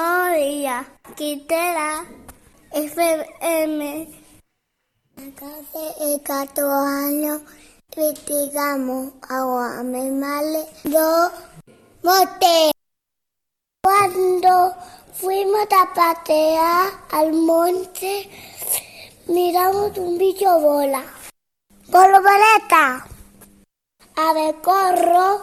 Oía, Quitera, FM. Hace cuatro años criticamos a animales do monte. Cuando fuimos a patear al monte, miramos un bicho bola. Boleta. Abecorro.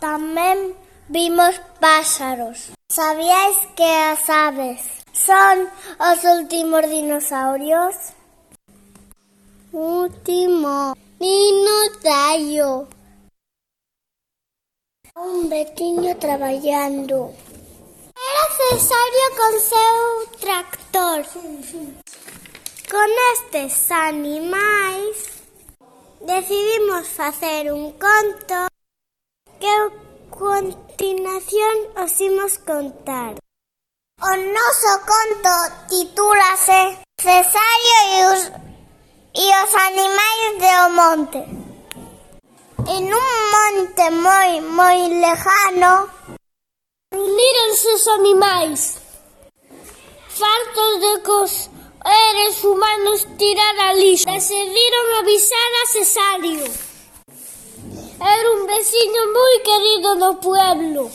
También vimos pájaros. Sabíais que as aves son os últimos dinosaurios? Último dinosaurio. Un veciño traballando. Era Cesario con seu tractor. Con estes animais decidimos facer un conto que eu continuación os imos contar. O noso conto titúlase Cesario e os, e os animais do monte. En un monte moi, moi lejano reuníronse os animais fartos de cos seres humanos tirar a lixo. Decidiron avisar a Cesario. Era un veciño moi querido do pueblo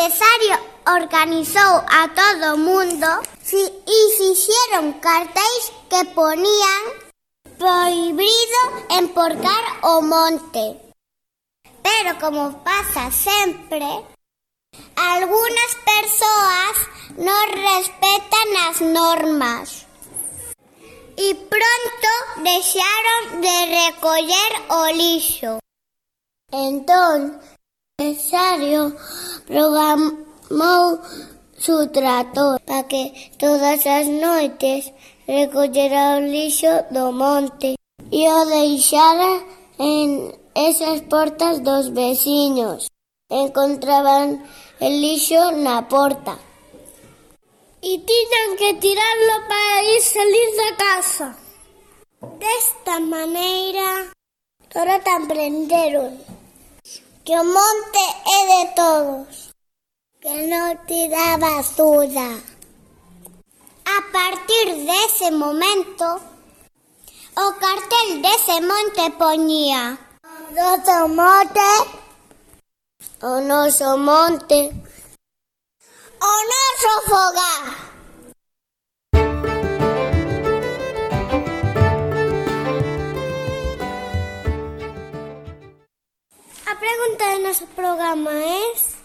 Cesario organizou a todo mundo e fixeron cartéis que ponían prohibido emporcar o monte. Pero como pasa sempre, algunas persoas non respetan as normas. E pronto deixaron de recoller o. Entón, Cesario programou su trator para que todas as noites recollera o lixo do monte e o deixara en esas portas dos veciños. Encontraban el lixo na porta. E tiñan que tirarlo para ir salir da casa. Desta maneira, Toratan aprenderon. Que o monte é de todos, que non tira basura. A partir dese momento, o cartel dese monte poñía Noso monte, o noso monte, o noso fogar. Pregunta de noso programa es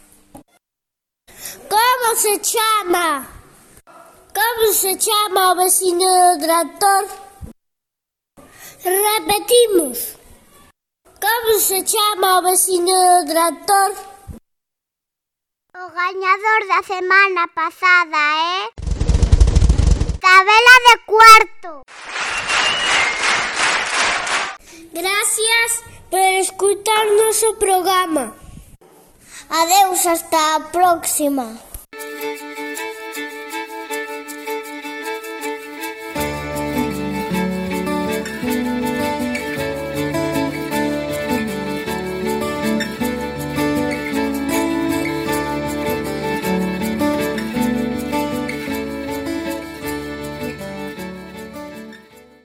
Como se chama? Como se chama o veciño do tractor? Repetimos. Como se chama o veciño do tractor? O gañador da semana pasada é Tabela de cuarto. Gracias por escutar noso programa. Adeus, hasta a próxima.